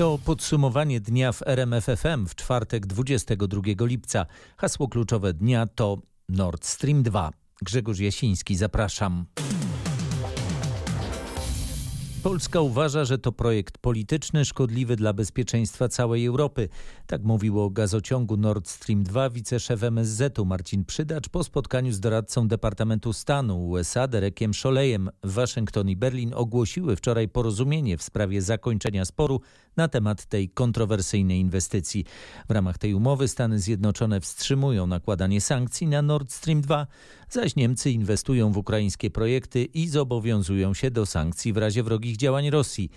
To podsumowanie dnia w RMFFM w czwartek 22 lipca. Hasło kluczowe dnia to Nord Stream 2. Grzegorz Jasiński, zapraszam. Polska uważa, że to projekt polityczny szkodliwy dla bezpieczeństwa całej Europy. Tak mówił o gazociągu Nord Stream 2 wiceszef MSZ-u Marcin Przydacz po spotkaniu z doradcą Departamentu Stanu USA Derekiem Szolejem. Waszyngton i Berlin ogłosiły wczoraj porozumienie w sprawie zakończenia sporu na temat tej kontrowersyjnej inwestycji. W ramach tej umowy Stany Zjednoczone wstrzymują nakładanie sankcji na Nord Stream 2, zaś Niemcy inwestują w ukraińskie projekty i zobowiązują się do sankcji w razie wrogich działań Rosji.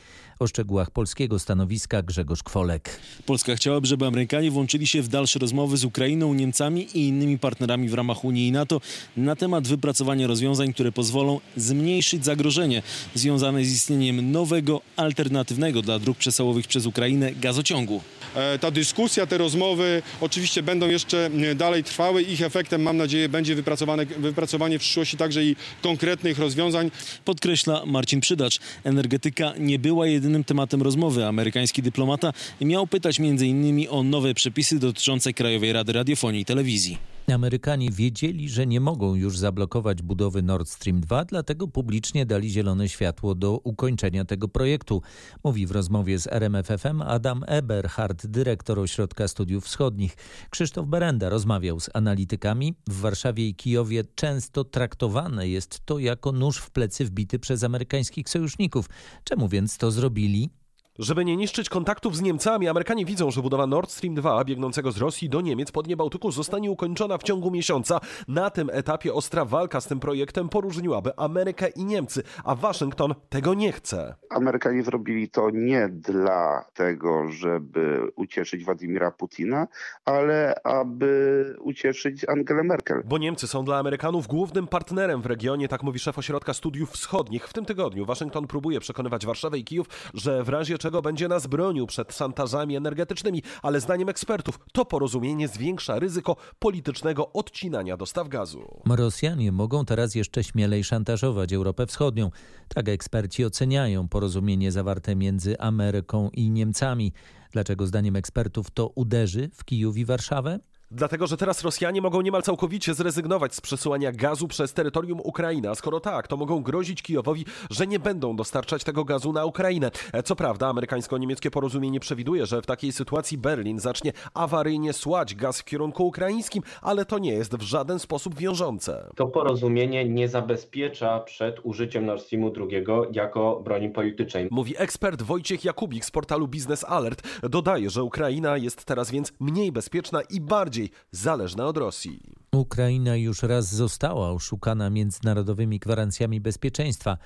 O szczegółach polskiego stanowiska Grzegorz Kwolek. Polska chciałaby, żeby Amerykanie włączyli się w dalsze rozmowy z Ukrainą, Niemcami i innymi partnerami w ramach Unii i NATO na temat wypracowania rozwiązań, które pozwolą zmniejszyć zagrożenie związane z istnieniem nowego, alternatywnego dla dróg przesyłowych przez Ukrainę gazociągu. E, ta dyskusja, te rozmowy oczywiście będą jeszcze dalej trwały. Ich efektem, mam nadzieję, będzie wypracowane, wypracowanie w przyszłości także i konkretnych rozwiązań. Podkreśla Marcin Przydacz. Energetyka nie była jedynym tematem rozmowy. Amerykański dyplomata miał pytać m.in. o nowe przepisy dotyczące Krajowej Rady Radiofonii i Telewizji. Amerykanie wiedzieli, że nie mogą już zablokować budowy Nord Stream 2, dlatego publicznie dali zielone światło do ukończenia tego projektu, mówi w rozmowie z RMFFM Adam Eberhard, dyrektor Ośrodka Studiów Wschodnich. Krzysztof Berenda rozmawiał z analitykami. W Warszawie i Kijowie często traktowane jest to jako nóż w plecy wbity przez amerykańskich sojuszników. Czemu więc to zrobili? Żeby nie niszczyć kontaktów z Niemcami, Amerykanie widzą, że budowa Nord Stream 2 biegnącego z Rosji do Niemiec po dnie Bałtyku zostanie ukończona w ciągu miesiąca. Na tym etapie ostra walka z tym projektem poróżniłaby Amerykę i Niemcy, a Waszyngton tego nie chce. Amerykanie zrobili to nie dla tego, żeby ucieszyć Władimira Putina, ale aby ucieszyć Angelę Merkel. Bo Niemcy są dla Amerykanów głównym partnerem w regionie, tak mówi szef Ośrodka Studiów Wschodnich. W tym tygodniu Waszyngton próbuje przekonywać Warszawę i Kijów, że w razie czego będzie nas bronił przed szantażami energetycznymi, ale zdaniem ekspertów to porozumienie zwiększa ryzyko politycznego odcinania dostaw gazu. Rosjanie mogą teraz jeszcze śmielej szantażować Europę Wschodnią. Tak eksperci oceniają porozumienie zawarte między Ameryką i Niemcami. Dlaczego zdaniem ekspertów to uderzy w Kijów i Warszawę? Dlatego, że teraz Rosjanie mogą niemal całkowicie zrezygnować z przesyłania gazu przez terytorium Ukrainy, a skoro tak, to mogą grozić Kijowowi, że nie będą dostarczać tego gazu na Ukrainę. Co prawda, amerykańsko-niemieckie porozumienie przewiduje, że w takiej sytuacji Berlin zacznie awaryjnie słać gaz w kierunku ukraińskim, ale to nie jest w żaden sposób wiążące. To porozumienie nie zabezpiecza przed użyciem Nord Streamu II jako broni politycznej. Mówi ekspert Wojciech Jakubik z portalu Business Alert. Dodaje, że Ukraina jest teraz więc mniej bezpieczna i bardziej zależna od Rosji. Ukraina już raz została oszukana międzynarodowymi gwarancjami bezpieczeństwa.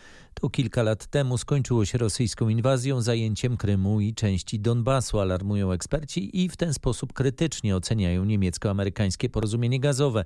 To kilka lat temu skończyło się rosyjską inwazją, zajęciem Krymu i części Donbasu, alarmują eksperci i w ten sposób krytycznie oceniają niemiecko-amerykańskie porozumienie gazowe.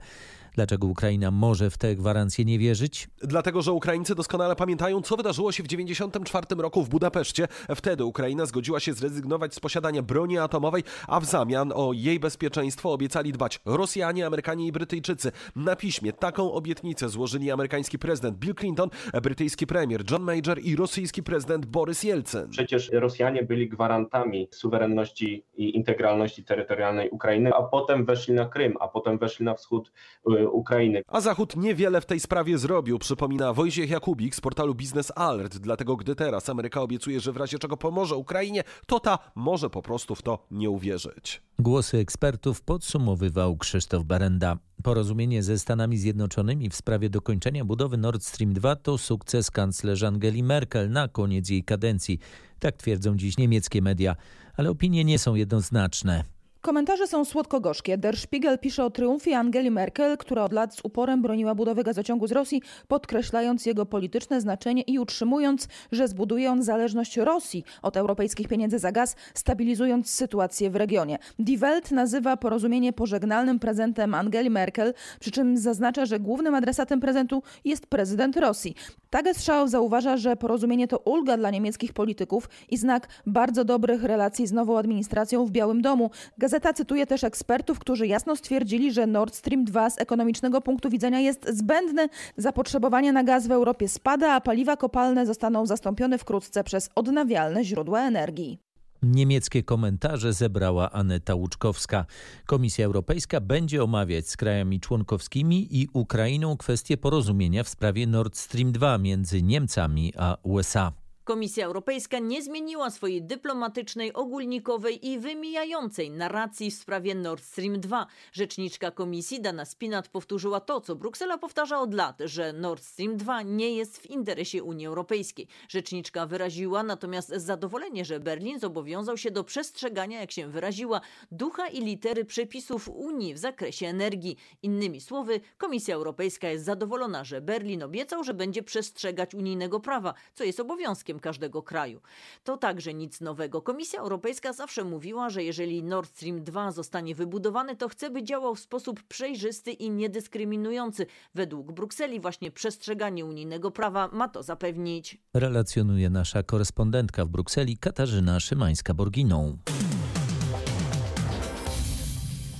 Dlaczego Ukraina może w te gwarancje nie wierzyć? Dlatego, że Ukraińcy doskonale pamiętają, co wydarzyło się w 1994 roku w Budapeszcie. Wtedy Ukraina zgodziła się zrezygnować z posiadania broni atomowej, a w zamian o jej bezpieczeństwo obiecali dbać Rosjanie, Amerykanie i Brytyjczycy. Na piśmie taką obietnicę złożyli amerykański prezydent Bill Clinton, brytyjski premier John Major i rosyjski prezydent Borys Jelcyn. Przecież Rosjanie byli gwarantami suwerenności i integralności terytorialnej Ukrainy, a potem weszli na Krym, a potem weszli na wschód y, Ukrainy. A Zachód niewiele w tej sprawie zrobił, przypomina Wojciech Jakubik z portalu Business Alert. Dlatego gdy teraz Ameryka obiecuje, że w razie czego pomoże Ukrainie, to ta może po prostu w to nie uwierzyć. Głosy ekspertów podsumowywał Krzysztof Barenda. Porozumienie ze Stanami Zjednoczonymi w sprawie dokończenia budowy Nord Stream 2 to sukces kanclerz Angeli Merkel na koniec jej kadencji. Tak twierdzą dziś niemieckie media, ale opinie nie są jednoznaczne. Komentarze są słodko-gorzkie. Der Spiegel pisze o triumfie Angeli Merkel, która od lat z uporem broniła budowy gazociągu z Rosji, podkreślając jego polityczne znaczenie i utrzymując, że zbuduje on zależność Rosji od europejskich pieniędzy za gaz, stabilizując sytuację w regionie. Die Welt nazywa porozumienie pożegnalnym prezentem Angeli Merkel, przy czym zaznacza, że głównym adresatem prezentu jest prezydent Rosji. Tagesschau zauważa, że porozumienie to ulga dla niemieckich polityków i znak bardzo dobrych relacji z nową administracją w Białym Domu. Gazeta cytuje też ekspertów, którzy jasno stwierdzili, że Nord Stream 2 z ekonomicznego punktu widzenia jest zbędny. Zapotrzebowanie na gaz w Europie spada, a paliwa kopalne zostaną zastąpione wkrótce przez odnawialne źródła energii. Niemieckie komentarze zebrała Aneta Łuczkowska. Komisja Europejska będzie omawiać z krajami członkowskimi i Ukrainą kwestię porozumienia w sprawie Nord Stream 2 między Niemcami a USA. Komisja Europejska nie zmieniła swojej dyplomatycznej, ogólnikowej i wymijającej narracji w sprawie Nord Stream 2. Rzeczniczka komisji Dana Spinat powtórzyła to, co Bruksela powtarza od lat, że Nord Stream 2 nie jest w interesie Unii Europejskiej. Rzeczniczka wyraziła natomiast zadowolenie, że Berlin zobowiązał się do przestrzegania, jak się wyraziła, ducha i litery przepisów Unii w zakresie energii. Innymi słowy, Komisja Europejska jest zadowolona, że Berlin obiecał, że będzie przestrzegać unijnego prawa, co jest obowiązkiem każdego kraju. To także nic nowego. Komisja Europejska zawsze mówiła, że jeżeli Nord Stream 2 zostanie wybudowany, to chce, by działał w sposób przejrzysty i niedyskryminujący. Według Brukseli właśnie przestrzeganie unijnego prawa ma to zapewnić. Relacjonuje nasza korespondentka w Brukseli Katarzyna Szymańska-Borginą.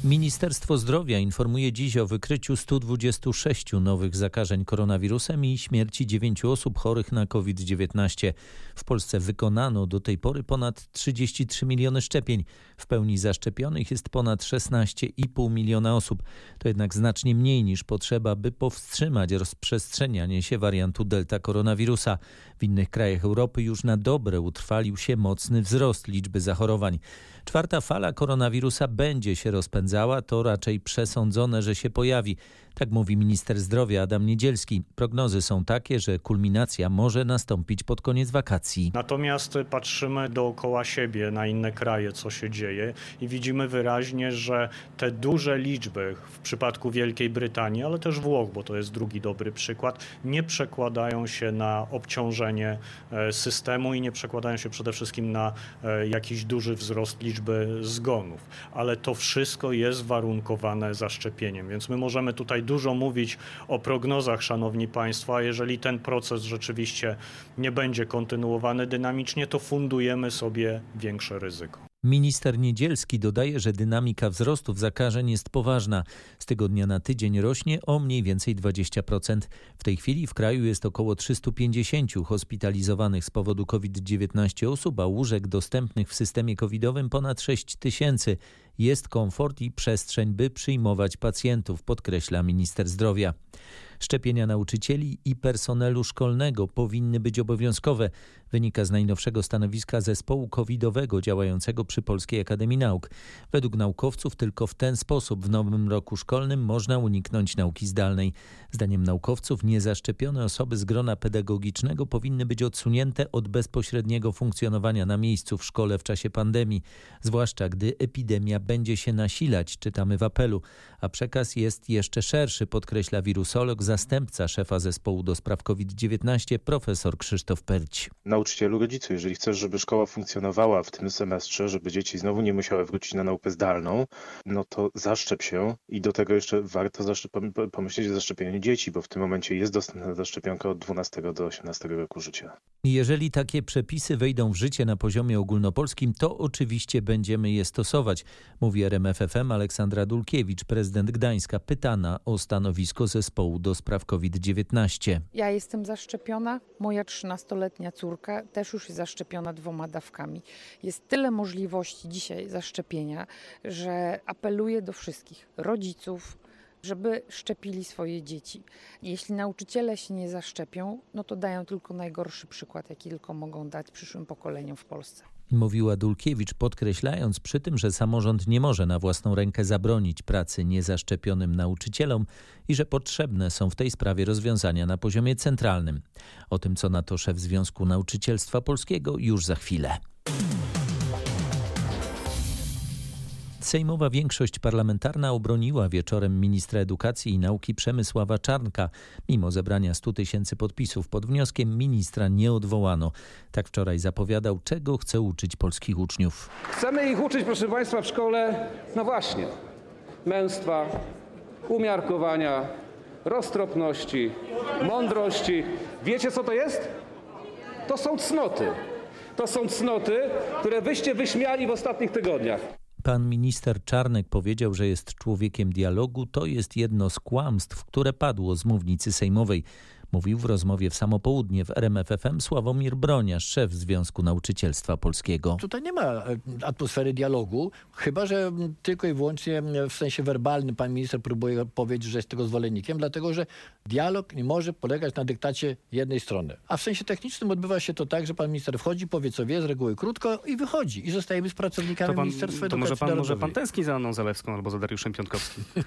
Ministerstwo Zdrowia informuje dziś o wykryciu 126 nowych zakażeń koronawirusem i śmierci 9 osób chorych na COVID-19. W Polsce wykonano do tej pory ponad 33 miliony szczepień. W pełni zaszczepionych jest ponad 16,5 miliona osób. To jednak znacznie mniej niż potrzeba, by powstrzymać rozprzestrzenianie się wariantu delta koronawirusa. W innych krajach Europy już na dobre utrwalił się mocny wzrost liczby zachorowań. Czwarta fala koronawirusa będzie się rozpędzała, to raczej przesądzone, że się pojawi. Tak mówi minister zdrowia Adam Niedzielski. Prognozy są takie, że kulminacja może nastąpić pod koniec wakacji. Natomiast patrzymy dookoła siebie na inne kraje, co się dzieje i widzimy wyraźnie, że te duże liczby w przypadku Wielkiej Brytanii, ale też Włoch, bo to jest drugi dobry przykład, nie przekładają się na obciążenie e, systemu i nie przekładają się przede wszystkim na e, jakiś duży wzrost liczby zgonów. Ale to wszystko jest warunkowane zaszczepieniem, więc my możemy tutaj dużo mówić o prognozach, szanowni państwo, a jeżeli ten proces rzeczywiście nie będzie kontynuowany dynamicznie, to fundujemy sobie większe ryzyko. Minister Niedzielski dodaje, że dynamika wzrostów zakażeń jest poważna. Z tygodnia na tydzień rośnie o mniej więcej 20%. W tej chwili w kraju jest około 350 hospitalizowanych z powodu COVID-19 osób, a łóżek dostępnych w systemie covidowym ponad 6 tysięcy. Jest komfort i przestrzeń, by przyjmować pacjentów, podkreśla minister zdrowia. Szczepienia nauczycieli i personelu szkolnego powinny być obowiązkowe, wynika z najnowszego stanowiska zespołu covidowego działającego przy Polskiej Akademii Nauk. Według naukowców tylko w ten sposób w nowym roku szkolnym można uniknąć nauki zdalnej. Zdaniem naukowców niezaszczepione osoby z grona pedagogicznego powinny być odsunięte od bezpośredniego funkcjonowania na miejscu w szkole w czasie pandemii, zwłaszcza gdy epidemia będzie się nasilać, czytamy w apelu, a przekaz jest jeszcze szerszy, podkreśla wirusolog zastępca szefa zespołu do spraw COVID-19 profesor Krzysztof Perć. Nauczycielu, rodzicu, jeżeli chcesz, żeby szkoła funkcjonowała w tym semestrze, żeby dzieci znowu nie musiały wrócić na naukę zdalną, no to zaszczep się i do tego jeszcze warto pomyśleć o zaszczepieniu dzieci, bo w tym momencie jest dostępna zaszczepionka od 12 do 18 roku życia. Jeżeli takie przepisy wejdą w życie na poziomie ogólnopolskim, to oczywiście będziemy je stosować, mówi RMFFM Aleksandra Dulkiewicz, prezydent Gdańska, pytana o stanowisko zespołu do spraw COVID-19. Ja jestem zaszczepiona, moja 13-letnia córka też już jest zaszczepiona dwoma dawkami. Jest tyle możliwości dzisiaj zaszczepienia, że apeluję do wszystkich rodziców, żeby szczepili swoje dzieci. Jeśli nauczyciele się nie zaszczepią, no to dają tylko najgorszy przykład, jaki tylko mogą dać przyszłym pokoleniom w Polsce. Mówiła Dulkiewicz, podkreślając przy tym, że samorząd nie może na własną rękę zabronić pracy niezaszczepionym nauczycielom i że potrzebne są w tej sprawie rozwiązania na poziomie centralnym. O tym, co na to szef Związku Nauczycielstwa Polskiego, już za chwilę. Sejmowa większość parlamentarna obroniła wieczorem ministra edukacji i nauki Przemysława Czarnka. Mimo zebrania 100 tysięcy podpisów pod wnioskiem ministra nie odwołano. Tak wczoraj zapowiadał, czego chce uczyć polskich uczniów. Chcemy ich uczyć, proszę Państwa, w szkole, no właśnie, męstwa, umiarkowania, roztropności, mądrości. Wiecie co to jest? To są cnoty. To są cnoty, które wyście wyśmiali w ostatnich tygodniach. Pan minister Czarnek powiedział, że jest człowiekiem dialogu. To jest jedno z kłamstw, które padło z mównicy sejmowej. Mówił w rozmowie w samopołudnie w RMFFM Sławomir Broniarz, szef Związku Nauczycielstwa Polskiego. Tutaj nie ma e, atmosfery dialogu, chyba że tylko i wyłącznie w sensie werbalnym pan minister próbuje powiedzieć, że jest tego zwolennikiem, dlatego że dialog nie może polegać na dyktacie jednej strony. A w sensie technicznym odbywa się to tak, że pan minister wchodzi, powie co wie, z reguły krótko i wychodzi. I zostajemy z pracownikami to pan, Ministerstwa to Edukacji może pan, Narodowej. może pan tęskni za Anną Zalewską albo za Dariuszem Piątkowskim?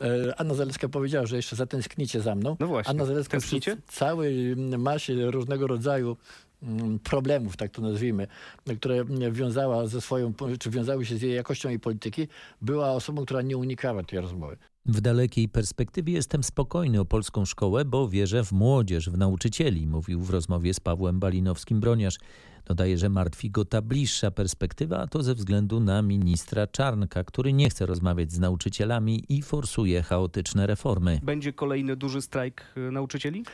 E, Anna Zalewska powiedziała, że jeszcze zatęsknicie za mną. No właśnie. Anna Zalewska Przy całej masie różnego rodzaju mm, problemów, tak to nazwijmy, które wiązała ze swoją, czy wiązały się z jej jakością jej polityki, była osobą, która nie unikała tej rozmowy. W dalekiej perspektywie jestem spokojny o polską szkołę, bo wierzę w młodzież, w nauczycieli, mówił w rozmowie z Pawłem Balinowskim-Broniarz. Dodaje, że martwi go ta bliższa perspektywa, a to ze względu na ministra Czarnka, który nie chce rozmawiać z nauczycielami i forsuje chaotyczne reformy. Będzie kolejny duży strajk y, nauczycieli?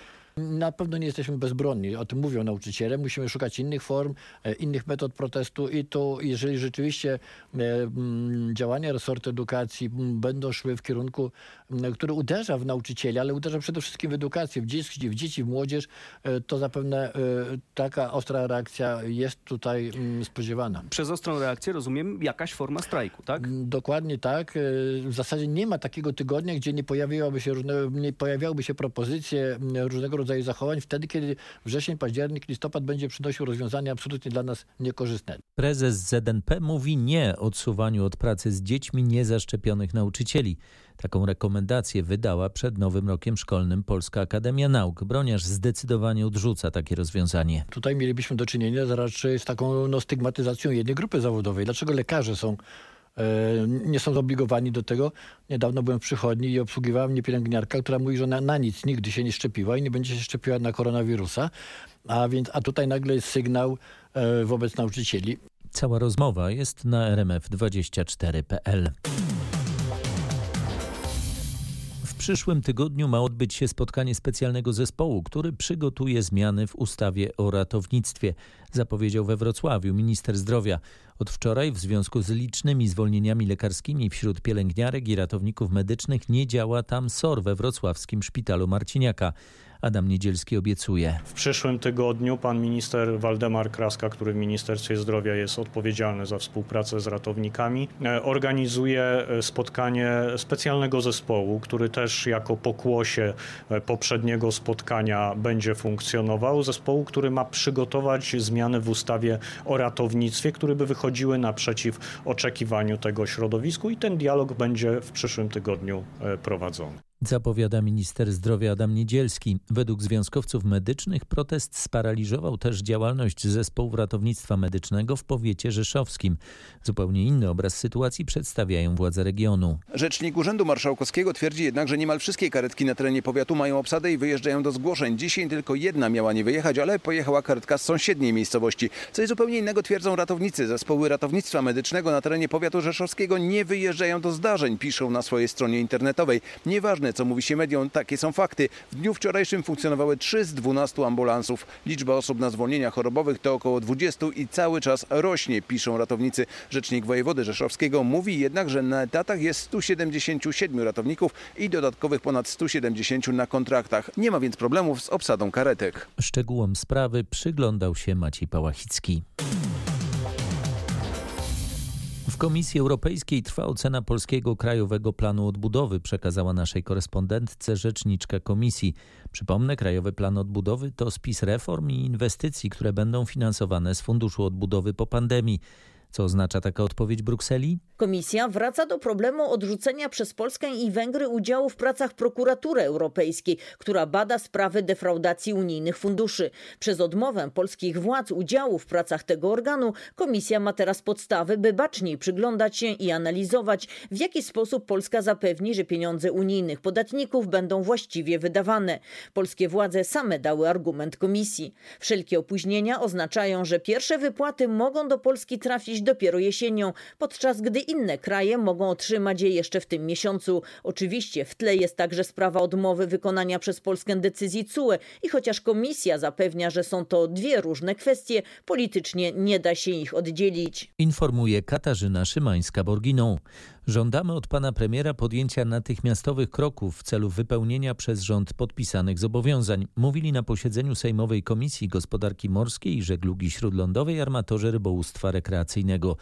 Na pewno nie jesteśmy bezbronni. O tym mówią nauczyciele. Musimy szukać innych form, e, innych metod protestu i to, jeżeli rzeczywiście e, mm, działania resortu edukacji mm, będą szły w kierunku, mm, który uderza w nauczycieli, ale uderza przede wszystkim w edukację, w dzieci, w, dzieci, w młodzież, e, to zapewne taka ostra reakcja jest tutaj spodziewana. Przez ostrą reakcję rozumiem jakaś forma strajku, tak? Dokładnie tak. W zasadzie nie ma takiego tygodnia, gdzie nie pojawiłaby się różne, nie pojawiałyby się propozycje różnego rodzaju zachowań wtedy, kiedy wrzesień, październik, listopad będzie przynosił rozwiązania absolutnie dla nas niekorzystne. Prezes ZNP mówi nie odsuwaniu od pracy z dziećmi niezaszczepionych nauczycieli. Taką rekomendację wydała przed nowym rokiem szkolnym Polska Akademia Nauk. Broniarz zdecydowanie odrzuca takie rozwiązanie. Tutaj mielibyśmy do czynienia raczej z taką no, stygmatyzacją jednej grupy zawodowej. Dlaczego lekarze są nie są zobligowani do tego. Niedawno byłem w przychodni i obsługiwała mnie pielęgniarka, która mówi, że na, na, nic nigdy się nie szczepiła i nie będzie się szczepiła na koronawirusa. A, więc, a tutaj nagle jest sygnał e, wobec nauczycieli. Cała rozmowa jest na rmf24.pl. Przyszłym tygodniu ma odbyć się spotkanie specjalnego zespołu, który przygotuje zmiany w ustawie o ratownictwie, zapowiedział we Wrocławiu minister zdrowia. Od wczoraj w związku z licznymi zwolnieniami lekarskimi wśród pielęgniarek i ratowników medycznych nie działa tam SOR we wrocławskim szpitalu Marciniaka. Adam Niedzielski obiecuje. W przyszłym tygodniu pan minister Waldemar Kraska, który w Ministerstwie Zdrowia jest odpowiedzialny za współpracę z ratownikami, e, organizuje e, spotkanie specjalnego zespołu, który też jako pokłosie e, poprzedniego spotkania będzie funkcjonował. Zespołu, który ma przygotować zmiany w ustawie o ratownictwie, które by wychodziły naprzeciw oczekiwaniu tego środowisku i ten dialog będzie w przyszłym tygodniu prowadzony. Zapowiada minister zdrowia Adam Niedzielski. Według związkowców medycznych protest sparaliżował też działalność zespołów ratownictwa medycznego w powiecie rzeszowskim. Zupełnie inny obraz sytuacji przedstawiają władze regionu. Rzecznik Urzędu Marszałkowskiego twierdzi jednak, że niemal wszystkie karetki na terenie powiatu mają obsadę i wyjeżdżają do zgłoszeń. Dzisiaj tylko jedna miała nie wyjechać, ale pojechała karetka z sąsiedniej miejscowości. Coś zupełnie innego twierdzą ratownicy. Zespoły ratownictwa medycznego na terenie powiatu rzeszowskiego nie wyjeżdżają do zdarzeń, piszą na swojej stronie internetowej. Co mówi się mediom, takie są fakty. W dniu wczorajszym funkcjonowały 3 z 12 ambulansów. Liczba osób na zwolnieniach chorobowych to około 20 i cały czas rośnie, piszą ratownicy. Rzecznik wojewody rzeszowskiego mówi jednak, że na etatach jest 177 ratowników i dodatkowych ponad 170 na kontraktach. Nie ma więc problemów z obsadą karetek. Szczegółom sprawy przyglądał się Maciej Pałachicki. W Komisji Europejskiej trwa ocena polskiego Krajowego Planu Odbudowy, przekazała naszej korespondentce rzeczniczka Komisji. Przypomnę, Krajowy Plan Odbudowy to spis reform i inwestycji, które będą finansowane z Funduszu Odbudowy po pandemii. Co oznacza taka odpowiedź Brukseli? Komisja wraca do problemu odrzucenia przez Polskę i Węgry udziału w pracach prokuratury europejskiej, która bada sprawy defraudacji unijnych funduszy. Przez odmowę polskich władz udziału w pracach tego organu komisja ma teraz podstawy, by baczniej przyglądać się i analizować, w jaki sposób Polska zapewni, że pieniądze unijnych podatników będą właściwie wydawane. Polskie władze same dały argument komisji. Wszelkie opóźnienia oznaczają, że pierwsze wypłaty mogą do Polski trafić dopiero jesienią, podczas gdy inne kraje mogą otrzymać je jeszcze w tym miesiącu. Oczywiście w tle jest także sprawa odmowy wykonania przez Polskę decyzji CUE i chociaż komisja zapewnia, że są to dwie różne kwestie, politycznie nie da się ich oddzielić. Informuje Katarzyna Szymańska-Borginą. Żądamy od pana premiera podjęcia natychmiastowych kroków w celu wypełnienia przez rząd podpisanych zobowiązań, mówili na posiedzeniu Sejmowej Komisji Gospodarki Morskiej i Żeglugi Śródlądowej armatorzy rybołówstwa rekreacyjnego.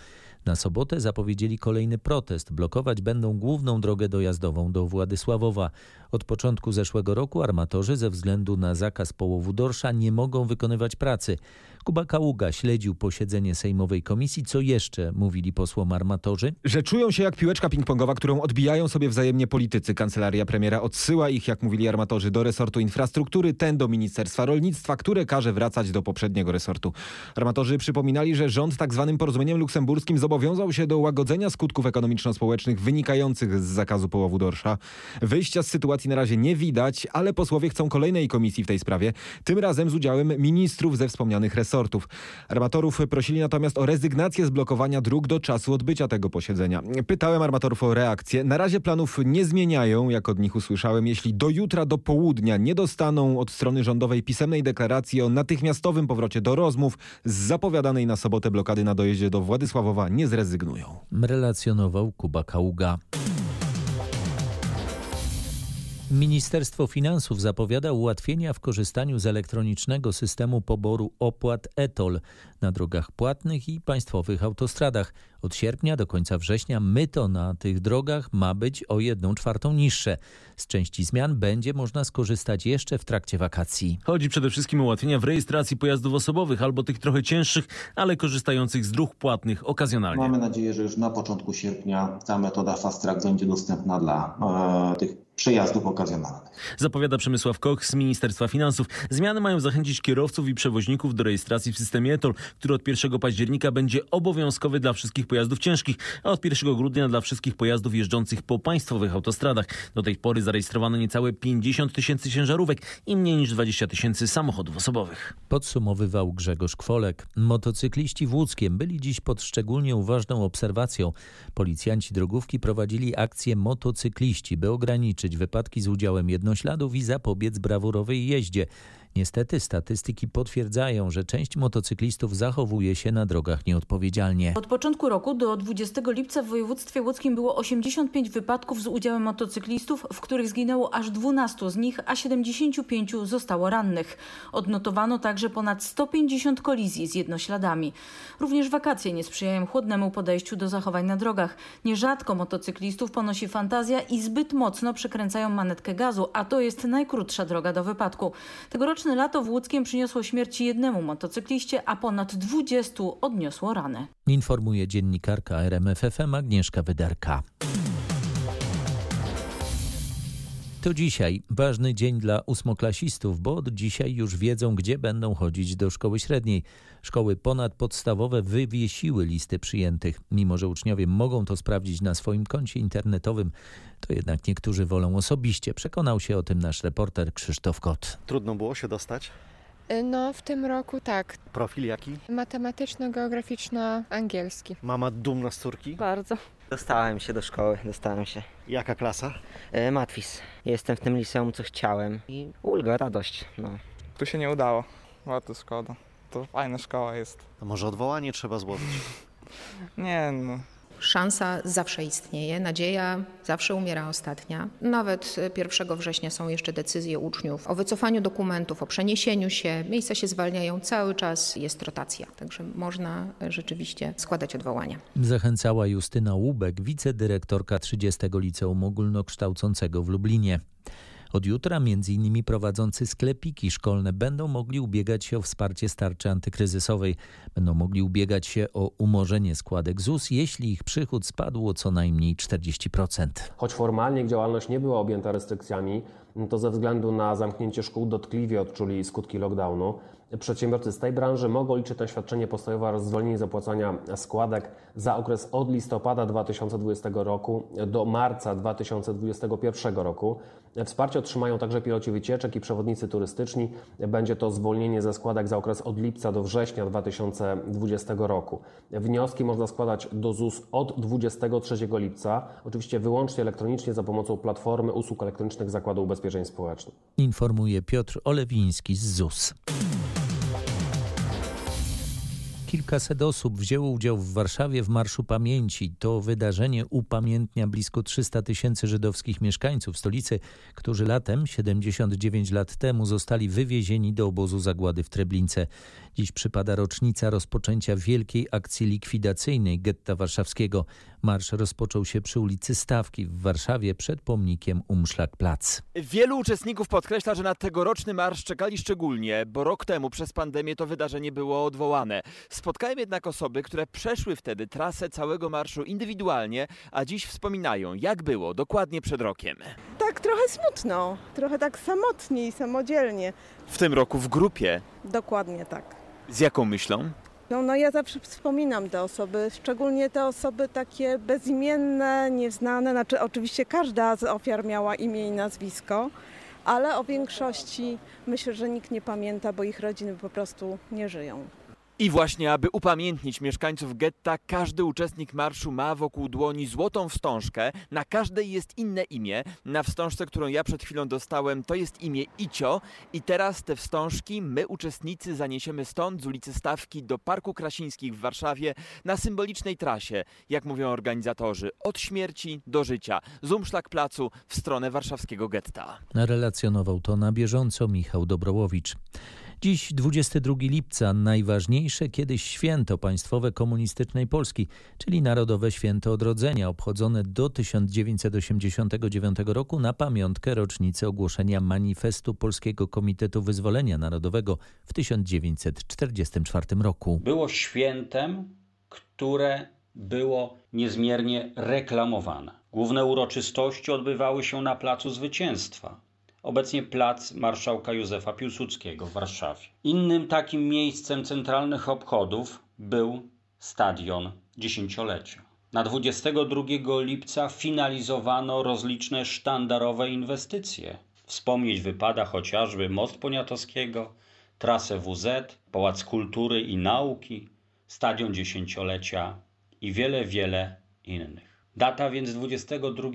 Na sobotę zapowiedzieli kolejny protest. Blokować będą główną drogę dojazdową do Władysławowa. Od początku zeszłego roku armatorzy ze względu na zakaz połowu dorsza nie mogą wykonywać pracy. Kuba Kaługa śledził posiedzenie Sejmowej Komisji. Co jeszcze mówili posłom armatorzy? Że czują się jak piłeczka ping-pongowa, którą odbijają sobie wzajemnie politycy. Kancelaria premiera odsyła ich, jak mówili armatorzy, do resortu infrastruktury, ten do Ministerstwa Rolnictwa, które każe wracać do poprzedniego resortu. Armatorzy przypominali, że rząd tak zwanym porozumieniem luksemburskim zobowiązał się do łagodzenia skutków ekonomiczno-społecznych wynikających z zakazu połowu dorsza. Wyjścia z sytuacji na razie nie widać, ale posłowie chcą kolejnej komisji w tej sprawie, tym razem z udziałem ministrów ze wspomnianych resortów resortów. Armatorów prosili natomiast o rezygnację z blokowania dróg do czasu odbycia tego posiedzenia. Pytałem armatorów o reakcję. Na razie planów nie zmieniają, jak od nich usłyszałem. Jeśli do jutra, do południa nie dostaną od strony rządowej pisemnej deklaracji o natychmiastowym powrocie do rozmów, z zapowiadanej na sobotę blokady na dojeździe do Władysławowa nie zrezygnują. Relacjonował Kuba Kaługa. Ministerstwo Finansów zapowiada ułatwienia w korzystaniu z elektronicznego systemu poboru opłat ETOL na drogach płatnych i państwowych autostradach. Od sierpnia do końca września myto na tych drogach ma być o 1 czwartą niższe. Z części zmian będzie można skorzystać jeszcze w trakcie wakacji. Chodzi przede wszystkim o ułatwienia w rejestracji pojazdów osobowych albo tych trochę cięższych, ale korzystających z dróg płatnych okazjonalnie. Mamy nadzieję, że już na początku sierpnia ta metoda Fast Track będzie dostępna dla e, tych przejazdów okazjonalnych. Zapowiada Przemysław Koch z Ministerstwa Finansów. Zmiany mają zachęcić kierowców i przewoźników do rejestracji w systemie ETOL, który od 1 października będzie obowiązkowy dla wszystkich pojazdów ciężkich, a od 1 grudnia dla wszystkich pojazdów jeżdżących po państwowych autostradach. Do tej pory zarejestrowano niecałe 50 tysięcy ciężarówek i mniej niż 20 tysięcy samochodów osobowych. Podsumowywał Grzegorz Kwolek. Motocykliści w Łódzkiem byli dziś pod szczególnie uważną obserwacją. Policjanci drogówki prowadzili akcję motocykliści, by ograniczyć wypadki z udziałem jednośladów i zapobiec brawurowej jeździe. Niestety statystyki potwierdzają, że część motocyklistów zachowuje się na drogach nieodpowiedzialnie. Od początku roku do 20 lipca w województwie łódzkim było 85 wypadków z udziałem motocyklistów, w których zginęło aż 12 z nich, a 75 zostało rannych. Odnotowano także ponad 150 kolizji z jednośladami. Również wakacje nie sprzyjają chłodnemu podejściu do zachowań na drogach. Nierzadko motocyklistów ponosi fantazja i zbyt mocno przekręcają manetkę gazu, a to jest najkrótsza droga do wypadku. Tegoroczny Tegoroczne lato w Łódzkiem przyniosło śmierć jednemu motocykliście, a ponad 20 odniosło ranę. Informuje dziennikarka RMFFM Agnieszka Wydarka. To dzisiaj ważny dzień dla ósmoklasistów, bo od dzisiaj już wiedzą, gdzie będą chodzić do szkoły średniej. Szkoły ponadpodstawowe wywiesiły listy przyjętych. Mimo, że uczniowie mogą to sprawdzić na swoim koncie internetowym, to jednak niektórzy wolą osobiście. Przekonał się o tym nasz reporter Krzysztof Kot. Trudno było się dostać? Y, no, w tym roku tak. Profil jaki? Matematyczno-geograficzno-angielski. Mama dumna z córki? Bardzo. Dostałem się do szkoły, dostałem się. Jaka klasa? E, matwis. Jestem w tym liceum, co chciałem i ulga, radość, no. Tu się nie udało, bardzo szkoda. To fajna szkoła jest. A może odwołanie trzeba złożyć? nie, no Szansa zawsze istnieje, nadzieja zawsze umiera ostatnia. Nawet 1 września są jeszcze decyzje uczniów o wycofaniu dokumentów, o przeniesieniu się. Miejsca się zwalniają, cały czas jest rotacja, także można rzeczywiście składać odwołania. Zachęcała Justyna Łubek, wicedyrektorka 30 Liceum Ogólnokształcącego w Lublinie. Od jutra m.in. prowadzący sklepiki szkolne będą mogli ubiegać się o wsparcie starczy antykryzysowej. Będą mogli ubiegać się o umorzenie składek ZUS, jeśli ich przychód spadł o co najmniej 40%. Choć formalnie ich działalność nie była objęta restrykcjami, to ze względu na zamknięcie szkół dotkliwie odczuli skutki lockdownu. Przedsiębiorcy z tej branży mogą liczyć na świadczenie postojowe oraz zwolnienie z opłacania składek za okres od listopada 2020 roku do marca 2021 roku. Wsparcie otrzymają także piloci wycieczek i przewodnicy turystyczni. Będzie to zwolnienie ze składek za okres od lipca do września 2020 roku. Wnioski można składać do ZUS od 23 lipca, oczywiście wyłącznie elektronicznie za pomocą platformy usług elektronicznych Zakładu Ubezpieczeń Społecznych. Informuje Piotr Olewiński z ZUS. Kilkaset osób wzięło udział w Warszawie w Marszu Pamięci. To wydarzenie upamiętnia blisko 300 tysięcy żydowskich mieszkańców stolicy, którzy latem, 79 lat temu, zostali wywiezieni do obozu zagłady w Treblince. Dziś przypada rocznica rozpoczęcia wielkiej akcji likwidacyjnej getta warszawskiego. Marsz rozpoczął się przy ulicy Stawki w Warszawie przed pomnikiem Umszlak-Plac. Wielu uczestników podkreśla, że na tegoroczny marsz czekali szczególnie, bo rok temu przez pandemię to wydarzenie było odwołane. Spotkałem jednak osoby, które przeszły wtedy trasę całego marszu indywidualnie, a dziś wspominają, jak było dokładnie przed rokiem. Tak, trochę smutno, trochę tak samotnie i samodzielnie. W tym roku w grupie. Dokładnie tak. Z jaką myślą? No, no ja zawsze wspominam te osoby, szczególnie te osoby takie bezimienne, nieznane. Znaczy, oczywiście każda z ofiar miała imię i nazwisko, ale o większości myślę, że nikt nie pamięta, bo ich rodziny po prostu nie żyją. I właśnie, aby upamiętnić mieszkańców getta, każdy uczestnik marszu ma wokół dłoni złotą wstążkę. Na każdej jest inne imię. Na wstążce, którą ja przed chwilą dostałem, to jest imię Icio. I teraz te wstążki my, uczestnicy, zaniesiemy stąd, z ulicy Stawki, do Parku Krasińskich w Warszawie, na symbolicznej trasie, jak mówią organizatorzy, od śmierci do życia, z Umszlak Placu w stronę warszawskiego getta. Relacjonował to na bieżąco Michał Dobrołowicz. Dziś 22 lipca, najważniejsze kiedyś święto państwowe komunistycznej Polski, czyli Narodowe Święto Odrodzenia, obchodzone do 1989 roku na pamiątkę rocznicy ogłoszenia manifestu Polskiego Komitetu Wyzwolenia Narodowego w 1944 roku. Było świętem, które było niezmiernie reklamowane. Główne uroczystości odbywały się na Placu Zwycięstwa obecnie plac marszałka Józefa Piłsudskiego w Warszawie. Innym takim miejscem centralnych obchodów był stadion dziesięciolecia. Na 22 lipca finalizowano rozliczne sztandarowe inwestycje. Wspomnieć wypada chociażby Most Poniatowskiego, trasę WZ, Pałac Kultury i Nauki, Stadion Dziesięciolecia i wiele, wiele innych. Data więc 22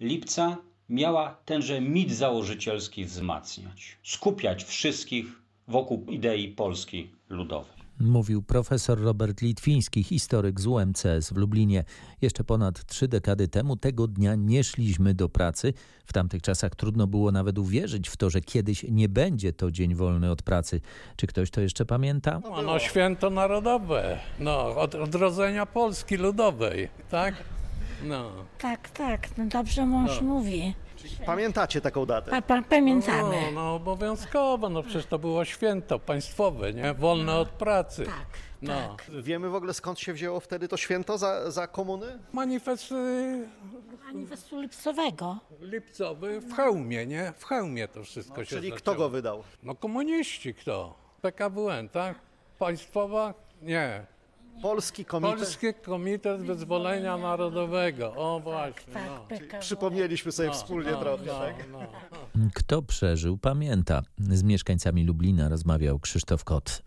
lipca miała tenże mit założycielski wzmacniać, skupiać wszystkich wokół idei Polski Ludowej. Mówił profesor Robert Litwiński, historyk z UMCS w Lublinie. Jeszcze ponad trzy dekady temu tego dnia nie szliśmy do pracy. W tamtych czasach trudno było nawet uwierzyć w to, że kiedyś nie będzie to dzień wolny od pracy. Czy ktoś to jeszcze pamięta? No, no święto narodowe, no, od odrodzenia Polski Ludowej, tak? No. Tak, tak, no dobrze mąż no. mówi. Pamiętacie taką datę? Pa, pa, pamiętamy. No, no obowiązkowo, no przecież to było święto państwowe, nie? Wolne od pracy. Tak. No. Tak. Wiemy w ogóle skąd się wzięło wtedy to święto za, za komuny? Manifest... Manifestu lipcowego. Lipcowy w hełmie, nie? W hełmie to wszystko no, się Czyli zaczęło. kto go wydał? No komuniści kto? PKWN, tak? Państwowa? Nie. Polski Komitet... Polski Komitet Wyzwolenia Narodowego. O właśnie. Tak, no. PKW. Przypomnieliśmy sobie No, wspólnie no, trochę, no, tak? no. Kto przeżył, pamięta. Z mieszkańcami Lublina rozmawiał Krzysztof Kot.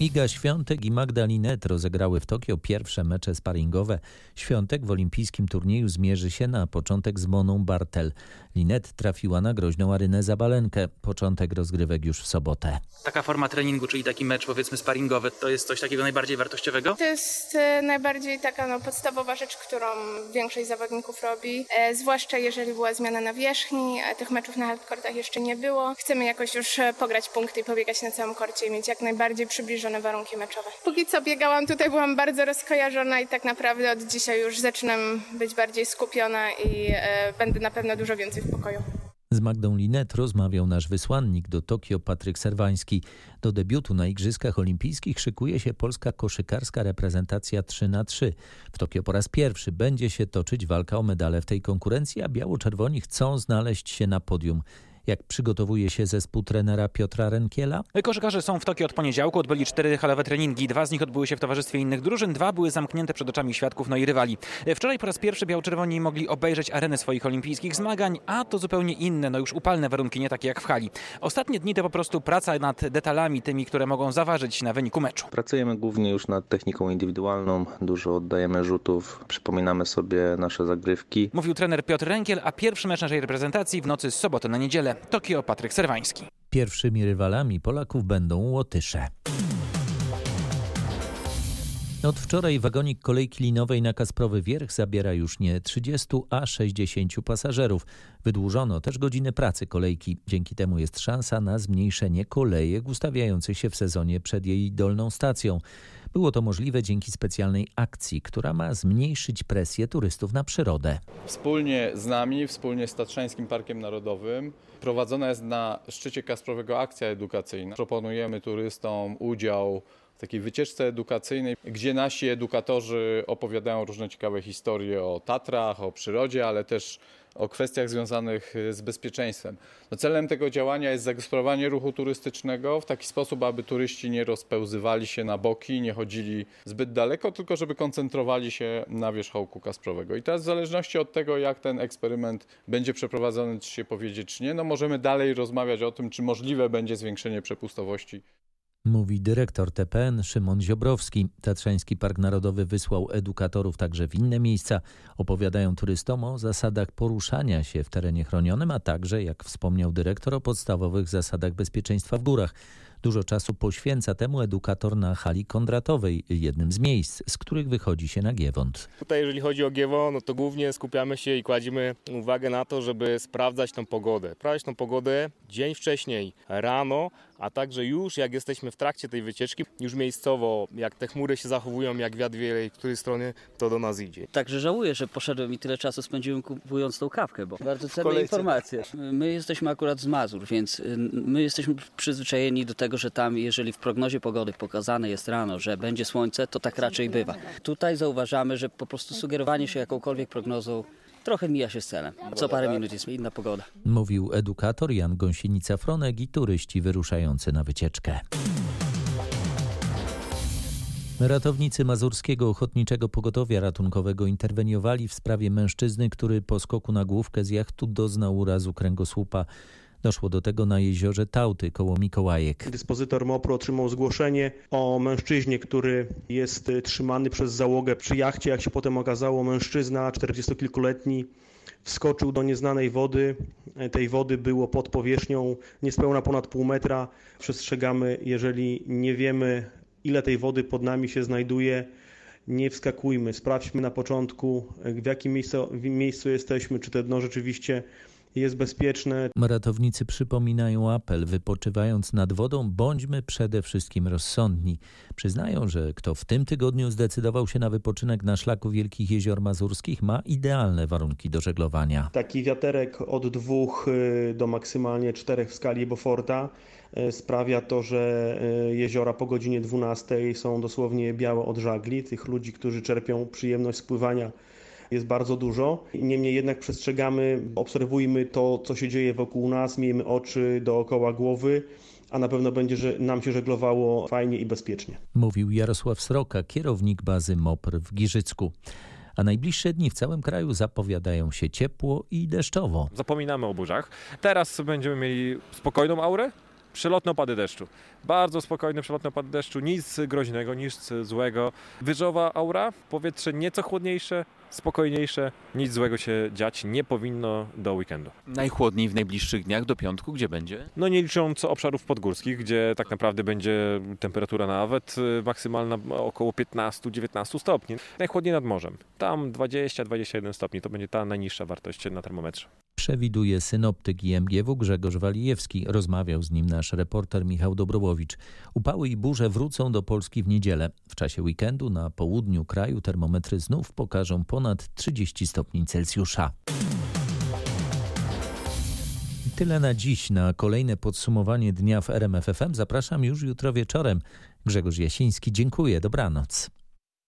Iga Świątek i Magdalinet rozegrały w Tokio pierwsze mecze sparingowe. Świątek w olimpijskim turnieju zmierzy się na początek z Moną Bartel. Linet trafiła na groźną Arynę Zabalenkę. Początek rozgrywek już w sobotę. Taka forma treningu, czyli taki mecz powiedzmy sparingowy, to jest coś takiego najbardziej wartościowego? To jest e, najbardziej taka no, podstawowa rzecz, którą większość zawodników robi, e, zwłaszcza jeżeli była zmiana na wierzchni, a tych meczów na hardkortach jeszcze nie było. Chcemy jakoś już e, pograć punkty i pobiegać na całym korcie i mieć jak najbardziej przybliżone warunki meczowe. Póki co biegałam tutaj, byłam bardzo rozkojarzona i tak naprawdę od dzisiaj już zaczynam być bardziej skupiona i e, będę na pewno dużo więcej w pokoju. Z Magdą Linet rozmawiał nasz wysłannik do Tokio Patryk Serwański. Do debiutu na Igrzyskach Olimpijskich szykuje się polska koszykarska reprezentacja 3 na 3 W Tokio po raz pierwszy będzie się toczyć walka o medale w tej konkurencji, a biało-czerwoni chcą znaleźć się na podium. Jak przygotowuje się zespół trenera Piotra Renkiela? Koszykarze są w Tokio od poniedziałku, odbyli cztery halowe treningi. Dwa z nich odbyły się w towarzystwie innych drużyn, dwa były zamknięte przed oczami świadków, no i rywali. Wczoraj po raz pierwszy biało-czerwoni mogli obejrzeć arenę swoich olimpijskich zmagań, a to zupełnie inne, no już upalne warunki, nie takie jak w hali. Ostatnie dni to po prostu praca nad detalami, tymi, które mogą zaważyć na wyniku meczu. Pracujemy głównie już nad techniką indywidualną, dużo oddajemy rzutów, przypominamy sobie nasze zagrywki. Mówił trener Piotr Renkiel, a pierwszy mecz naszej reprezentacji w nocy z soboty na niedzielę. Tokio Patryk Serwański. Pierwszymi rywalami Polaków będą Łotysze. Od wczoraj wagonik kolejki linowej na Kasprowy Wierch zabiera już nie 30, a 60 pasażerów. Wydłużono też godziny pracy kolejki. Dzięki temu jest szansa na zmniejszenie kolejek ustawiających się w sezonie przed jej dolną stacją. Było to możliwe dzięki specjalnej akcji, która ma zmniejszyć presję turystów na przyrodę. Wspólnie z nami, wspólnie z Tatrzańskim Parkiem Narodowym prowadzona jest na szczycie Kasprowego akcja edukacyjna. Proponujemy turystom udział w takiej wycieczce edukacyjnej, gdzie nasi edukatorzy opowiadają różne ciekawe historie o Tatrach, o przyrodzie, ale też o kwestiach związanych z bezpieczeństwem. No celem tego działania jest zagospodarowanie ruchu turystycznego w taki sposób, aby turyści nie rozpełzywali się na boki, nie chodzili zbyt daleko, tylko żeby koncentrowali się na wierzchołku Kasprowego. I teraz w zależności od tego, jak ten eksperyment będzie przeprowadzony, czy się powiedzieć, czy nie, no możemy dalej rozmawiać o tym, czy możliwe będzie zwiększenie przepustowości Mówi dyrektor TPN Szymon Ziobrowski. Tatrzański Park Narodowy wysłał edukatorów także w inne miejsca. Opowiadają turystom o zasadach poruszania się w terenie chronionym, a także, jak wspomniał dyrektor, o podstawowych zasadach bezpieczeństwa w górach. Dużo czasu poświęca temu edukator na hali Kondratowej, jednym z miejsc, z których wychodzi się na Giewont. Tutaj jeżeli chodzi o Giewont, no to głównie skupiamy się i kładziemy uwagę na to, żeby sprawdzać tą pogodę. Sprawdzać tą pogodę dzień wcześniej, rano, a także już jak jesteśmy w trakcie tej wycieczki, już miejscowo, jak te chmury się zachowują, jak wiatr wieje, której strony to do nas idzie. Także żałuję, że poszedłem i tyle czasu spędziłem kupując tą kawkę, bo bardzo cenne informacje. My jesteśmy akurat z Mazur, więc my jesteśmy przyzwyczajeni do tego, że tam, jeżeli w prognozie pogody pokazane jest rano, że będzie słońce, to tak raczej bywa. Tutaj zauważamy, że po prostu sugerowanie się jakąkolwiek prognozą trochę mija się z celem. Co parę minut jest inna pogoda. Mówił edukator Jan Gąsienica-Fronek i turyści wyruszający na wycieczkę. Ratownicy Mazurskiego Ochotniczego Pogotowia Ratunkowego interweniowali w sprawie mężczyzny, który po skoku na główkę z jachtu doznał urazu kręgosłupa. Doszło do tego na jeziorze Tauty koło Mikołajek. Dyspozytor MOPR otrzymał zgłoszenie o mężczyźnie, który jest trzymany przez załogę przy jachcie. Jak się potem okazało, mężczyzna 40-kilkuletni wskoczył do nieznanej wody. Tej wody było pod powierzchnią niespełna ponad pół metra. Przestrzegamy, jeżeli nie wiemy, ile tej wody pod nami się znajduje, nie wskakujmy. Sprawdźmy na początku, w jakim miejscu, w miejscu jesteśmy, czy to dno rzeczywiście jest bezpieczne. Ratownicy przypominają apel, wypoczywając nad wodą, bądźmy przede wszystkim rozsądni. Przyznają, że kto w tym tygodniu zdecydował się na wypoczynek na szlaku Wielkich Jezior Mazurskich, ma idealne warunki do żeglowania. Taki wiaterek od dwóch y, do maksymalnie czterech w skali Beauforta y, sprawia to, że y, jeziora po godzinie 12 są dosłownie białe od żagli, tych ludzi, którzy czerpią przyjemność spływania jest bardzo dużo. Niemniej jednak przestrzegamy, obserwujmy to, co się dzieje wokół nas, miejmy oczy dookoła głowy a na pewno będzie, że nam się żeglowało fajnie i bezpiecznie. Mówił Jarosław Sroka, kierownik bazy MOPR w Giżycku. A najbliższe dni w całym kraju zapowiadają się ciepło i deszczowo. Zapominamy o burzach. Teraz będziemy mieli spokojną aurę, przelotne opady deszczu. Bardzo spokojne przelotne opady deszczu, nic groźnego, nic złego. Wyżowa aura, powietrze nieco chłodniejsze, spokojniejsze, nic złego się dziać nie powinno do weekendu. Najchłodniej w najbliższych dniach do piątku, gdzie będzie? No nie licząc obszarów podgórskich, gdzie tak naprawdę będzie temperatura nawet y, maksymalna około 15-19 stopni. Najchłodniej nad morzem. Tam 20-21 stopni to będzie ta najniższa wartość na termometrze. Przewiduje synoptyk IMGW Grzegorz Walijewski. Rozmawiał z nim nasz reporter Michał Dobrowowicz. Upały i burze wrócą do Polski w niedzielę. W czasie weekendu na południu kraju termometry znów pokażą ponad 30 stopni Celsjusza. Tyle na dziś. Na kolejne podsumowanie dnia w RMFFM zapraszam już jutro wieczorem. Grzegorz Jasiński, dziękuję. Dobranoc.